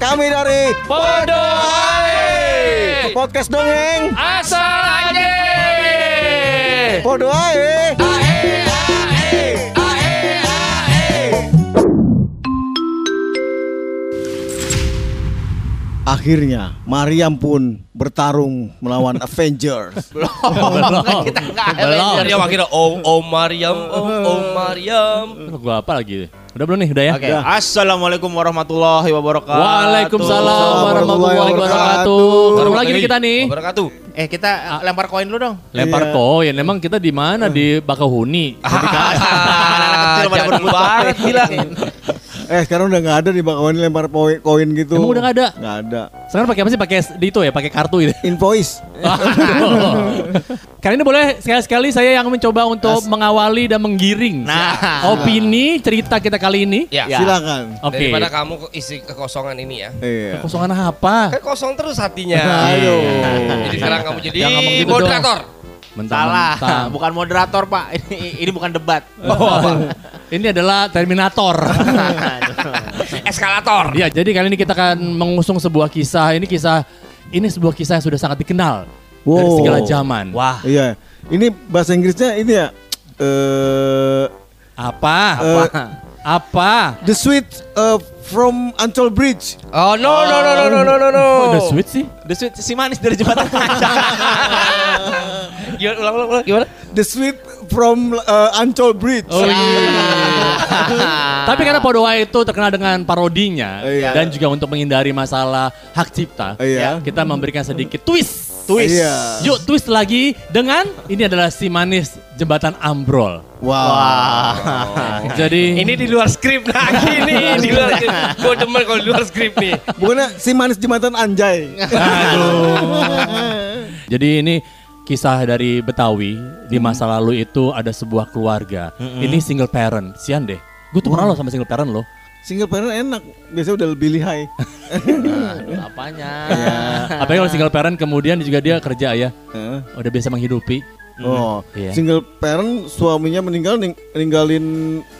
Kami dari Podo Ae. Podcast Dongeng Asal aja. Podo Ae Akhirnya Mariam pun bertarung melawan Avengers. Kita enggak Belum. Mariam akhirnya Om Om Mariam Om Om Mariam. Gua apa lagi? Udah belum nih? Udah ya? Oke, Assalamualamualaikum warahmatullahi wabarakatuh. Waalaikumsalam warahmatullahi wabarakatuh. Ketemu lagi nih kita nih. Wabarakatuh. Eh kita uh, lempar koin dulu dong. Lempar Iya. koin. Emang kita di mana? Di Bakahuni. Jadi kan- Anak-anak kecil pada banget gila. Eh sekarang udah nggak ada di bakawan lempar koin gitu. Emang udah nggak ada? Nggak ada. Sekarang pakai apa sih? Pakai di itu ya, pakai kartu itu. Invoice. Kali ini boleh sekali-sekali saya yang mencoba untuk mengawali dan menggiring Nah. opini cerita kita kali ini. Ya. Silakan. Oke. Daripada kamu isi kekosongan ini ya. Iya. Kosongan apa? Kan kosong terus hatinya. Ayo. Jadi sekarang kamu jadi Jangan ngomong gitu moderator. Salah, Mentang-mentang. bukan moderator pak. Ini, ini bukan debat. Oh, ini adalah Terminator. Eskalator. Iya, jadi kali ini kita akan mengusung sebuah kisah. Ini kisah ini sebuah kisah yang sudah sangat dikenal dari Wow. segala zaman. Wah. Iya. Ini bahasa Inggrisnya ini ya. Eh Apa? eh, Apa? Apa? The Sweet uh, from Ancol Bridge. Oh no no no no no no no. no. Oh, the Sweet sih? The Sweet si manis dari jembatan kaca. gimana ulang ulang ulang gimana? The Sweet from uh, Ancol Bridge. Oh iya. Yeah. Tapi karena Podowa itu terkenal dengan parodinya oh, iya. dan juga untuk menghindari masalah hak cipta, oh, iya. kita memberikan sedikit twist Twist. Iya. Yuk twist lagi dengan ini adalah si manis jembatan ambrol. Wow. Jadi Ini di luar skrip lagi nih, di luar skrip. Gue demen kalau di luar skrip nih. Bukannya si manis jembatan Anjay. Jadi ini kisah dari Betawi di masa lalu itu ada sebuah keluarga. Ini single parent, sian deh. Gue tuh pernah loh sama single parent loh. Single parent enak. Biasanya udah lebih lihai. Apanya? Apalagi kalau single parent kemudian juga dia kerja ya, Heeh. udah biasa menghidupi Oh, Iya. single parent suaminya meninggal ning- ninggalin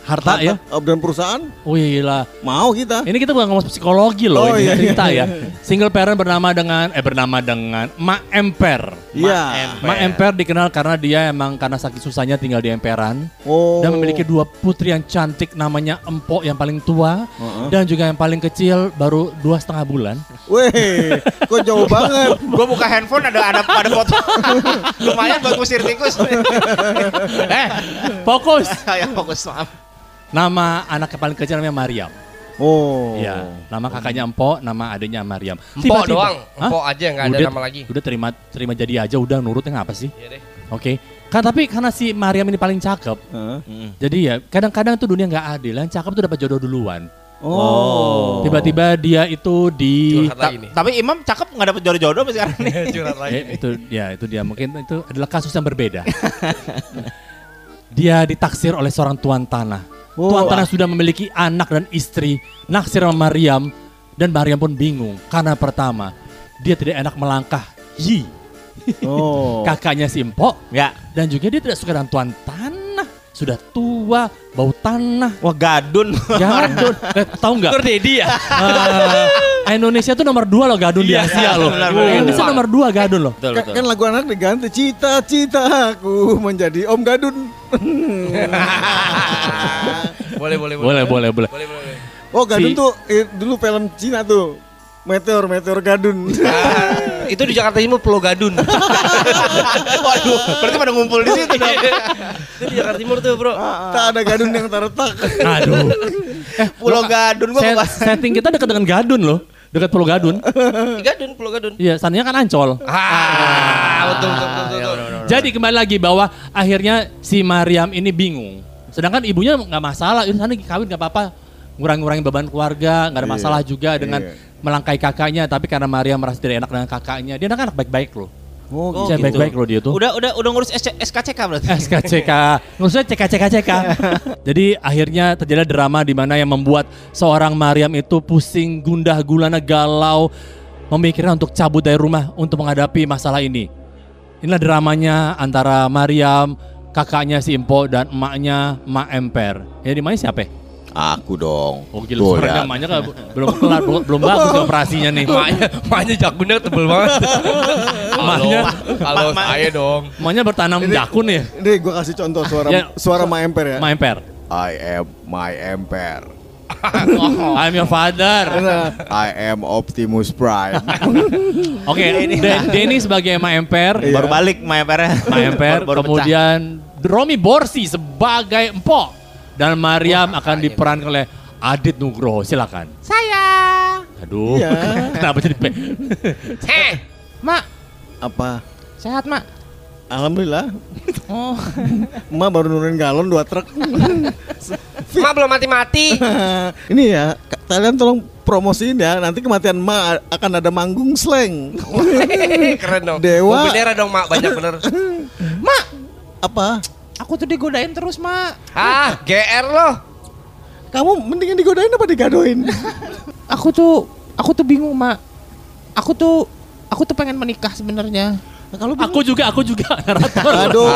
harta ya. uh, dan perusahaan Wih lah. mau kita. Ini kita bukan ngomong psikologi loh, Oh, ini iya, cerita iya. ya. Single parent bernama dengan eh bernama dengan Ma Emper. Iya. Ma Emper dikenal karena dia emang karena sakit susahnya tinggal di emperan. Oh. dan memiliki dua putri yang cantik namanya Empok yang paling tua Heeh. dan juga yang paling kecil baru dua setengah bulan. Weh, kok jauh banget. Gue buka handphone ada ada ada foto. Lumayan buat ngusir tikus. eh, fokus. ya fokus maaf. Nama anak yang paling kecil namanya Mariam. Oh. Iya, nama kakaknya Empok, nama adiknya Mariam. Empok Tiba-tiba- doang, Hah? empok aja nggak ada Udah- nama lagi. Udah terima terima jadi aja, udah nurutnya ngapa sih? Iya deh. Oke. Kan tapi karena si Mariam ini paling cakep, Heeh. jadi ya kadang-kadang tuh dunia nggak adil. Yang cakep tuh dapat jodoh duluan. Oh. Tiba-tiba dia itu di nih. Tapi Imam cakep nggak dapet jodoh-jodoh sekarang nih. Curhat lagi. Eh, itu ya itu dia mungkin itu adalah kasus yang berbeda. dia ditaksir oleh seorang tuan tanah. Oh. tuan tanah sudah memiliki anak dan istri, naksir sama Mariam dan Mariam pun bingung karena pertama dia tidak enak melangkah. Yi, Oh. kakaknya si Empok Ya. dan juga dia tidak suka dengan tuan tanah. Sudah tua, bau tanah, Wah gadun. gadun. eh, tahu nggak? Tur Dedi ya. Eh, Indonesia tuh nomor dua loh gadun di Asia loh. benar, benar, Indonesia nomor dua gadun loh. betul Kan, kan lagu anak diganti cita-cita aku menjadi Om Gadun. Boleh boleh Boleh, boleh, boleh. Boleh boleh. Oh Gadun Si- tuh eh, dulu film Cina tuh. Meteor, Meteor Gadun. Ah, itu di Jakarta Timur Pulau Gadun. Waduh, berarti pada ngumpul di situ dong. itu di Jakarta Timur tuh, Bro. tak ada Gadun yang terletak. Aduh. Pulau Gadun gua Set- setting kita dekat dengan Gadun loh. Dekat Pulau Gadun. Di Gadun, Pulau Gadun. Iya, sananya kan Ancol. Ah, betul betul betul. betul. Jadi kembali lagi bahwa akhirnya si Mariam ini bingung. Sedangkan ibunya nggak masalah, ini sana kawin nggak apa-apa. Ngurang-ngurangin beban keluarga, nggak ada Iya, masalah juga dengan iya. melangkai kakaknya. Tapi karena Mariam merasa tidak enak dengan kakaknya, dia anak-anak baik-baik loh. Oh, Dia gitu. baik-baik loh dia tuh. Udah udah udah ngurus SC SKCK berarti. SKCK, maksudnya CK-CK-CK. Jadi akhirnya terjadi drama di mana yang membuat seorang Mariam itu pusing, gundah gulana, galau, memikirkan untuk cabut dari rumah untuk menghadapi masalah ini. Inilah dramanya antara Mariam, kakaknya si Impo dan emaknya Mak Emper. Ya di mana siapa? ya? Aku dong. Oh gila Tuh, suaranya lihat. emaknya kan belum kelar, belum, belum bagus nih operasinya nih. Maknya, maknya jakunda tebel banget. Emaknya, Kalau saya dong. emaknya bertanam jakun ya. Ini gue kasih contoh suara Ya, suara Ma Emper ya. Ma Emper. I am my Emper. I'm your father. I am Optimus Prime. Oke, De- Denny sebagai Ma Emper, Iya. Baru balik Maya Pera. Ma Emper, Baru- baru pecah. kemudian Romi Borsi sebagai Empok dan Mariam akan diperankan oleh Adit Nugroho. Silakan. Saya. Aduh, Iya. kenapa jadi P? Heh. Mak, Apa? sehat mak. Alhamdulillah. Oh, Emak baru nurunin galon dua truk. Mak belum mati-mati. Ini ya, ka- kalian tolong promosiin ya. Nanti kematian Ma akan ada manggung slang. Keren dong. Dewa. Bendera dong mak, banyak bener. mak, Apa? Aku tuh digodain terus mak. Ah, GR loh. Kamu mendingan digodain apa digadoin? Aku tuh, aku tuh bingung mak. Aku tuh, aku tuh pengen menikah sebenarnya. Nah, kalau Aku juga, aku juga narator. Aduh,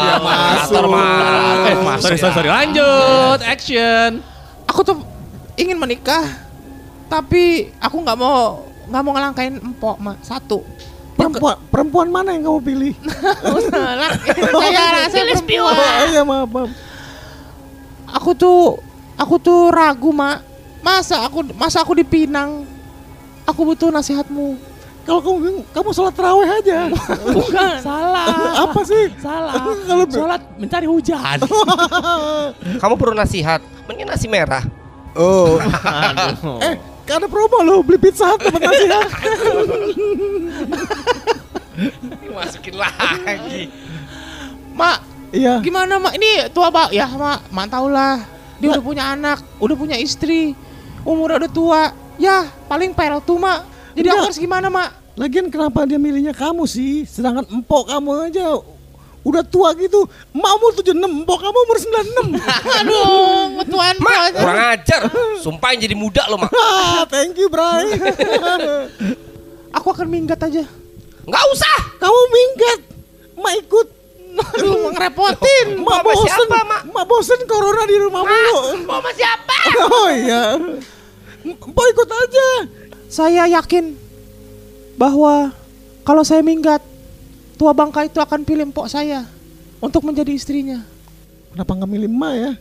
dia Narator, masuk. Mak. Eh, Masuk sorry, sorry, sorry. Lanjut, action. Aku tuh ingin menikah, tapi aku nggak mau nggak mau ngelangkain empok mak. Satu. Perempuan, perempuan mana yang kamu pilih? Salah. saya rasa perempuan. Oh, iya maaf, maaf. Aku tuh, aku tuh ragu mak. Masa aku, masa aku dipinang? Aku butuh nasihatmu. Kalau kamu bingung, kamu sholat terawih aja. Bukan. Salah. Apa sih? Salah. Kalau Sholat mencari hujan. Kamu perlu nasihat. Mending nasi merah. Oh. eh, ada promo loh, beli pizza hut dapat nasihat. Masukin lagi. Mak, Iya. gimana mak? Ini tua pak ya mak. Mak tau lah. Dia udah punya anak, udah punya istri, umurnya udah tua. Ya, paling pel tuh mak. Jadi aku harus gimana mak? Lagian kenapa dia milihnya kamu sih? Sedangkan empok kamu aja udah tua gitu. Emak umur 76, empok kamu umur 96. Aduh, ketuaan Mak, mak. kurang ajar. Sumpah yang jadi muda loh, Mak. ah, thank you, Bray. Aku akan minggat aja. Nggak usah. kamu minggat. Emak ikut. Aduh, ngerepotin. Sama bosen. siapa, Mak? Emak bosen corona di rumah mulu. Mau sama siapa? Oh iya. Empok ikut aja. Saya yakin bahwa kalau saya minggat, tua bangka itu akan pilih empok saya untuk menjadi istrinya. Kenapa nggak milih emak ya?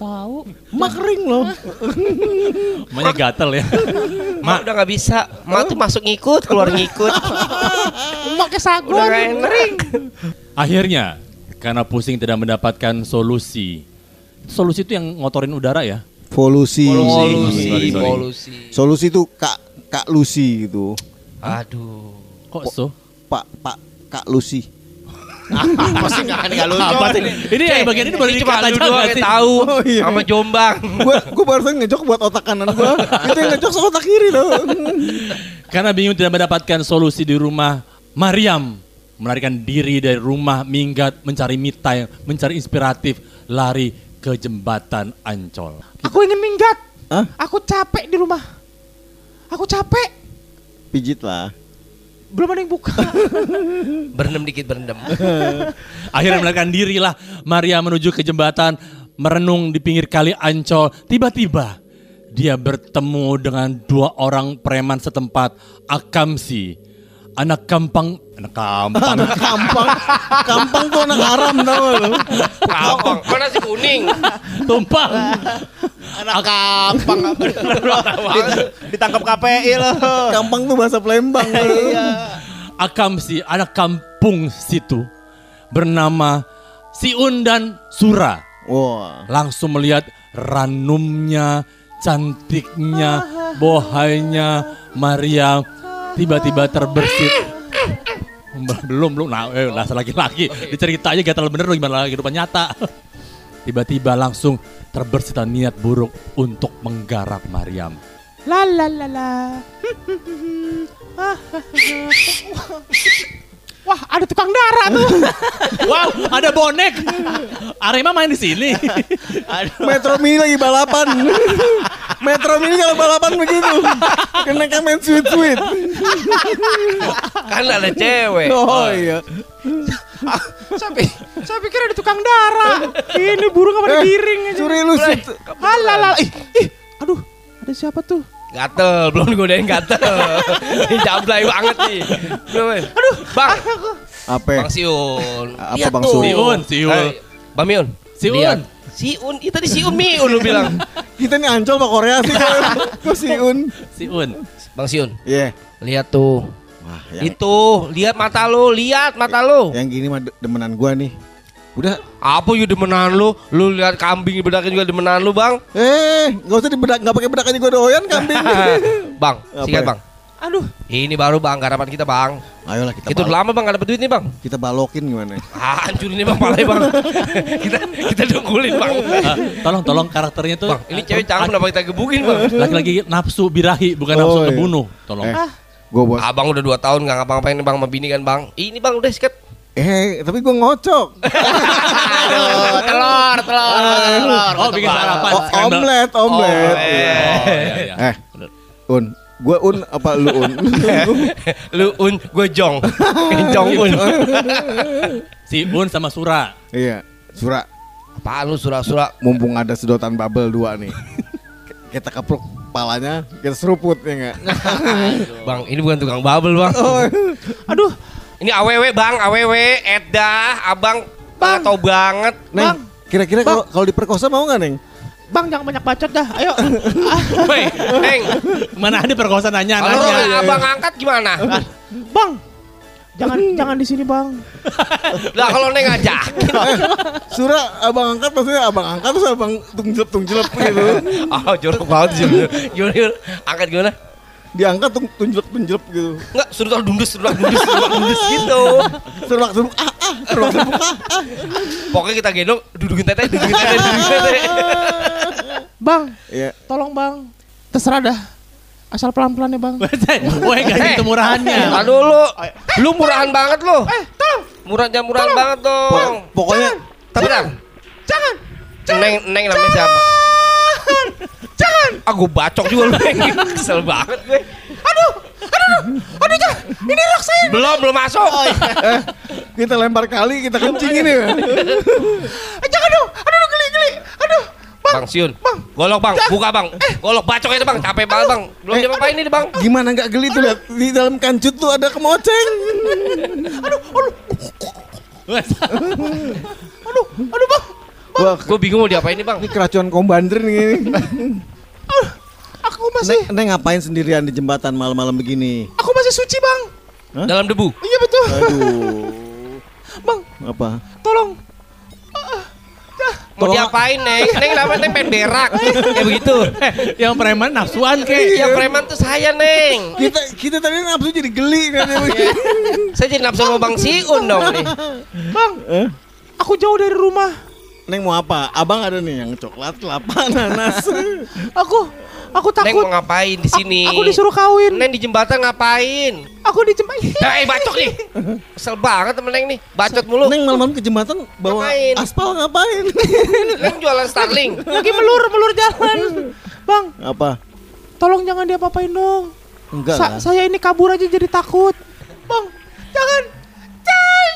Tahu? Emak kering loh. Emaknya gatel ya. Mak udah nggak bisa. Mak tuh masuk ngikut, keluar ngikut. Emak kesagon. Udah enak. Akhirnya, karena pusing tidak mendapatkan solusi. Solusi itu yang ngotorin udara ya? Polusi. Polusi, Sorry, sorry. polusi. Solusi itu Kak Kak Lucy gitu. Aduh. Kok so? Pak Pak Kak Lucy. Pasti nggak nggak lucu. Apa sih? Ini yang bagian ini baru Ini cuma lu aja doang yang sih? tahu. Oh, iya. Sama Jombang. gua gua barusan ngejok buat otak kanan gua. itu yang ngejok otak kiri loh. Karena bingung tidak mendapatkan solusi di rumah, Mariam melarikan diri dari rumah, minggat, mencari me time, mencari inspiratif, lari ke jembatan Ancol. Aku ingin minggat. Hah? Aku capek di rumah. Aku capek. Pijit lah. Belum ada yang buka. Berendam dikit, berendam. Akhirnya melarikan dirilah Maria menuju ke jembatan, merenung di pinggir kali Ancol. Tiba-tiba dia bertemu dengan dua orang preman setempat, Akamsi, anak kampang, anak kampang, Anak kampang. Kampang tuh anak haram tau lu. Kampang. Mana si kuning? tumpang. Anak kampang. Dit- Ditangkap KPI loh. Kampang tuh bahasa Palembang. Akamsi, anak kampung situ, bernama Siun dan Sura. Wah. Langsung melihat ranumnya, cantiknya, bohainya Maria tiba-tiba terbersit. belum belum nah eh, lah laki-laki diceritanya gatal bener gimana kehidupan nyata tiba-tiba langsung terbersit niat buruk untuk menggarap Mariam La la la la. Wah, ada tukang darah tuh. wow ada bonek Arema main di sini Metro Mini lagi balapan. Metro Mini kalau balapan begitu. Kena main sweet sweet. Kan ada cewek. Oh iya. Saya, pi- saya pikir ada tukang darah. Ini burung apa ada giring aja. Suri lu sih. Halala. Ih, ih, aduh, ada siapa tuh? Gatel, belum godain gatel. Ini Jablay banget nih. Belum. Aduh, Bang. Apa? Bang Siun. Apa Bang. Siun? Siun, Siun. Eh, Bang Miun. Siun. Lihat. Siun, itu tadi Siun Miun lu bilang. Kita nih ancol pak Korea sih. Kok si Un? Si Un. Bang Siun, Iya. lihat tuh. Wah, yang, Itu, lihat mata lu, lihat mata lu. yang gini mah de- demenan gua nih. Udah, Apa you demenan lu? Lu lihat kambing bedakin juga demenan lu, Bang. eh, nggak usah dibedak, nggak pakai bedak aja gua doyan kambing. bang, sikat ya? Bang. Aduh, Ini baru Bang garapan kita, Bang. Ayolah kita Itu lama Bang gak dapet duit nih, Bang. kita balokin gimana? Ah, hancur ini Bang palai, Bang. kita kita dengkulin, Bang. Ah, tolong tolong karakternya tuh Bang, ini cewek cakep kenapa kita gebukin, Bang? laki-laki nafsu birahi bukan Oh, nafsu iya. kebunuh. Tolong. Eh, gua bos. Abang udah 2 tahun gak ngapa-ngapain nih, Bang sama bini kan, Bang. Ini Bang udah sikat. Eh, tapi gua ngocok. aduh, telur, telur, telur. Oh, bikin sarapan. O- Scramble. omelet, omelet. Oh, iya, iya. Eh, Un, gua Un apa lu Un? Lu un, gue jong. jong un. Si Un sama Sura. iya, Sura. Apaan lu sura-sura? Mumpung ada sedotan bubble dua nih. kita kepruk palanya, kita seruput ya enggak? Bang, ini bukan tukang bubble, Bang. Aduh, Ini AWW, Bang. AWW, Eda, Abang. Bang. tahu banget. Neng, kira-kira kalau kalau diperkosa mau nggak Neng? Bang jangan banyak bacot dah. Ayo. Woi, Neng. Mana ada perkosa nanya Kalau nanya. Abang angkat gimana? bang. Jangan jangan di sini, Bang. Lah kalau Neng ngajak. Sura abang angkat maksudnya abang angkat terus abang tungjelep tungjelep gitu. Oh, jorok banget sih. Gimana, gimana? Angkat gimana? Diangkat tung tunjelep tunjelep gitu. Enggak, suruh dundus, suruh dundus, suruh dundus gitu. Serbak serbuk ah ah serbak serbuk ah. Pokoknya kita gendong, dudukin teteh, dudukin teteh, dudukin teteh. Bang, Iya. tolong, Bang. Terserah dah. Asal pelan-pelan ya, Bang. Woi gak Eh, gitu murahannya. Aduh lu, lu murahan banget lu. Eh, tolong. Murah jam murahan banget dong. Po- pokoknya Tapi Bang, Jangan. Neng, Neng namanya siapa? Jangan. Aku bacok juga lu. Neng. Kesel banget gue. Aduh, aduh, aduh, jangan. Ini rok saya. Belum, belum masuk. eh, kita lempar kali kita kencing ini. Eh, jangan dong. Aduh, geli, geli. Aduh. Bang Siun, golok bang, buka bang, golok bacok itu bang, capek banget bang, belum Eh, diapa-apain ini bang. Gimana nggak geli tuh lihat di dalam kancut tuh ada kemoceng. Aduh, aduh, Bang. Wah, Gue bingung mau diapain nih bang. ini keracunan kombander nih. Aku masih Neng, Neng ngapain sendirian di jembatan malam-malam begini? aku masih suci, Bang. Dalam debu. Iya betul. Aduh. Bang, Apa? tolong. Mau Tolong- diapain neng? Neng namanya neng pengen berak, kayak begitu. Yang preman nafsuan kek. Yang preman tuh saya neng. Kita kita tadi nafsu jadi geli kan Saya jadi nafsu sama bang Siun dong nih. Bang, Eh? aku jauh dari rumah. Neng mau apa? Abang ada nih yang coklat, kelapa, nanas. Aku aku Neng takut. mau ngapain di sini? Aku disuruh kawin. Neng di jembatan ngapain? Aku dijembat. Eh bacok nih. Kesel banget temen Neng nih. Bacot mulu. Neng malam-malam ke jembatan bawa Ngapain? aspal ngapain? Neng jualan Starling. Lagi melur melur jalan. Bang, apa? tolong jangan diapa-apain dong. Enggak Sa- lah. saya ini kabur aja jadi takut. Bang, jangan. Jangan.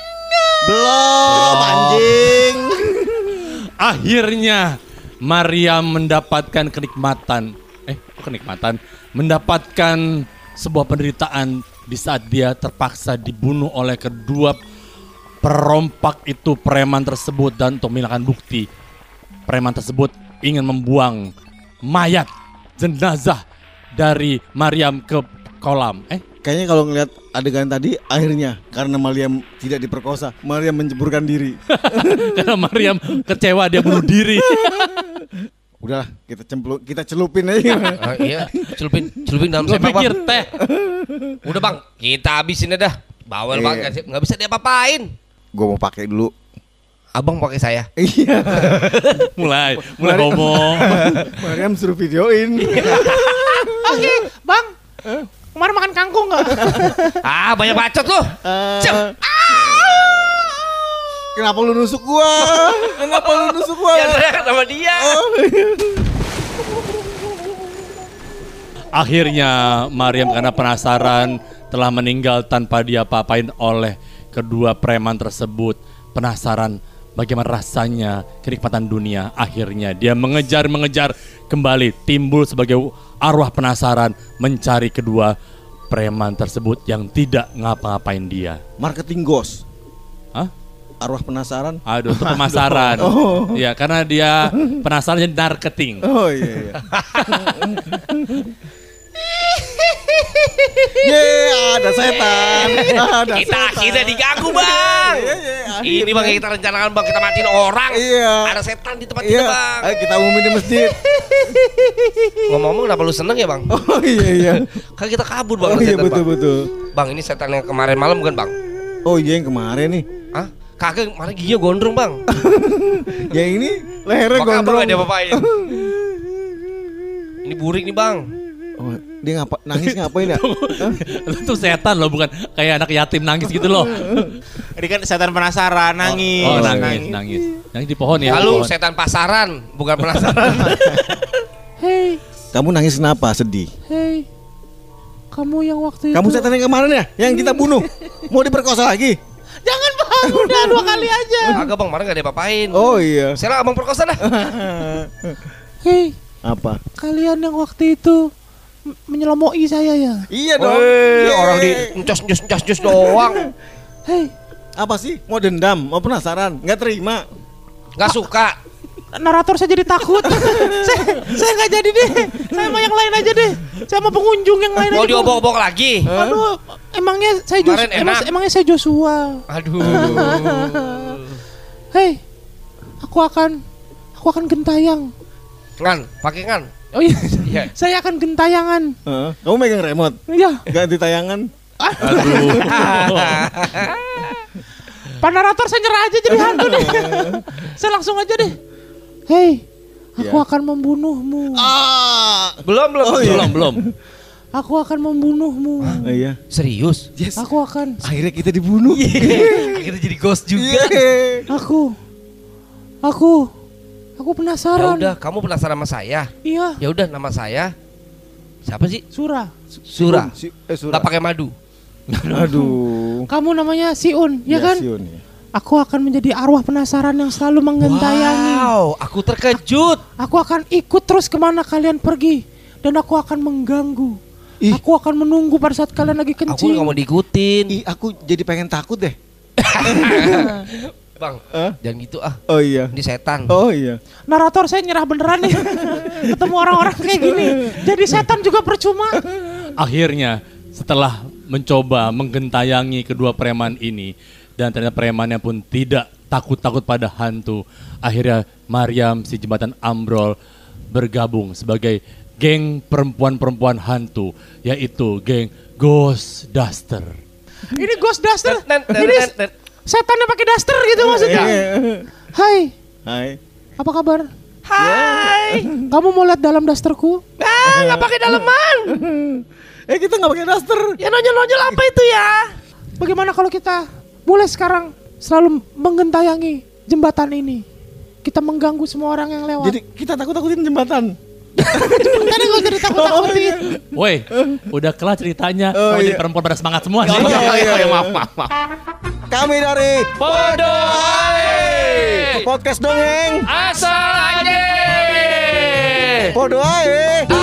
Belum anjing. Akhirnya Maryam mendapatkan kenikmatan. Kenikmatan? Mendapatkan sebuah penderitaan di saat dia terpaksa dibunuh oleh kedua perompak itu preman tersebut dan untuk menghilangkan bukti preman tersebut ingin membuang mayat jenazah dari Maryam ke kolam. Eh, Kayaknya kalau ngeliat adegan tadi akhirnya karena Mariam tidak diperkosa, Mariam menjeburkan diri. karena Maryam kecewa dia bunuh diri. Udahlah, kita cemplu, kita celupin aja. Ah, iya, celupin, celupin dalam Gue sepak pikir bang. teh. Udah bang, kita habisin aja dah. Bawel Iya. banget, nggak sih? nggak bisa diapa-apain. Gue mau pakai dulu. Abang pakai saya. Iya. Mulai, mulai Mari- ngomong. Mariam suruh videoin. Oke, Bang. Kemarin makan kangkung nggak? Ah, banyak bacot lu. Cep. Kenapa lu nusuk gua? Kenapa lu nusuk gua? Ya teriak sama dia. Akhirnya Maryam karena penasaran telah meninggal tanpa dia apain oleh kedua preman tersebut. penasaran bagaimana rasanya kenikmatan dunia. Akhirnya dia mengejar-mengejar kembali timbul sebagai arwah penasaran mencari kedua preman tersebut yang tidak ngapa-ngapain dia. Marketing ghost. Hah? Arwah penasaran. Aduh, itu pemasaran. Ya, karena dia penasaran jadi marketing. Oh iya iya. Ye, ada setan. Ada Kita setan. akhirnya diganggu bang. Iya, iya, akhirnya. Ini bang kita rencanakan bang kita matiin orang. Iya. Ada setan di tempat Iya, kita bang. ayo kita umumin di masjid. Ngomong-ngomong kenapa lu seneng ya bang? Oh iya iya. Kan kita kabur bang. Oh iya setan, betul bang. betul. Bang ini setan yang kemarin malam kan bang? Oh iya yang kemarin nih. Kagak kemarin giginya gondrong bang. Yang ini lehernya Makanya abang gondrong. gak dia apain. Ini burik nih bang. Oh, dia ngapa nangis ngapain ya? Itu setan loh, bukan kayak anak yatim nangis gitu loh. Ini kan setan penasaran, nangis. Oh, nangis, nangis. Nangis di pohon ya. Lalu pohon. setan pasaran, bukan penasaran. Hei, Kamu nangis kenapa? Sedih. hei. Kamu yang waktu itu. Kamu setan yang kemarin ya? Yang kita bunuh. Mau diperkosa lagi? Jangan udah dua kali aja. Kagak bang, kemarin gak dia apain. Oh iya. Saya abang perkosa dah. Hei, Apa? kalian yang waktu itu menyelomoi saya ya. Iya dong. Weh, Yeay. orang di njos njos njos njos doang. Hei, apa sih? Mau dendam? Mau penasaran? Nggak terima? Gak suka. narator saya jadi takut. saya saya nggak jadi deh. Saya mau yang lain aja deh. Saya mau pengunjung yang lain Mau diobok-obok lagi. Aduh, emangnya saya Joshua, emang, emangnya saya Joshua. Aduh. Hei, aku akan aku akan gentayang. Ngan, pakai ngan. Oh iya, Iya. saya akan gentayangan. Heeh. Kamu megang remote? Iya, Ganti tayangan? Aduh. Pak narator saya nyerah aja jadi hantu deh. saya langsung aja deh. Hei, aku Ya. akan membunuhmu. Ah. Belum belum. Oh, iya. belum, belum. Aku akan membunuhmu. Oh, iya. Serius? Yes. Aku akan Akhirnya kita dibunuh. Kita jadi ghost Yeay. aku aku aku Ya penasaran. udah, kamu penasaran sama saya? Iya, Ya udah, nama saya siapa sih? Surah. Surah. Si, eh, Surah. Gak pakai madu. Aduh. Kamu namanya Siun, ya, kan? Siun, ya. Aku akan menjadi arwah penasaran yang selalu mengentayangi. Wow, aku terkejut. Aku akan ikut terus ke mana kalian pergi dan aku akan mengganggu. Ih. Aku akan menunggu pada saat kalian lagi Aku kencing. nggak mau diikutin. Ih, aku jadi pengen takut deh. Bang, Hah? jangan gitu ah. Oh iya. Ini setan. Oh iya. Narator saya nyerah beneran nih. Ketemu orang-orang kayak gini. Jadi setan juga percuma. Akhirnya setelah mencoba menggentayangi kedua preman ini dan ternyata premannya pun tidak takut-takut pada hantu. Akhirnya Mariam si jembatan Ambrol bergabung sebagai geng perempuan-perempuan hantu yaitu geng Ghost Duster. Ini Ghost Duster. Ini setan yang pakai duster gitu maksudnya. Hai, Hai. apa kabar? Hai. Kamu mau lihat dalam dasterku? Ah, nggak pakai daleman. Eh kita nggak pakai daster. Ya nonjol-nonjol apa itu ya? Bagaimana kalau kita mulai sekarang selalu menggentayangi jembatan ini? Kita mengganggu semua orang yang lewat. Jadi kita takut-takutin jembatan. Tadi gue jadi takut-takutin. Woi, udah kelar ceritanya. Oh, Kamu jadi iya. perempuan pada semangat semua nih. Oh, iya, iya, iya. maaf, maaf, maaf. Kami dari Podoai. podcast dongeng. Asal aja. Podo ae. Ae, ae,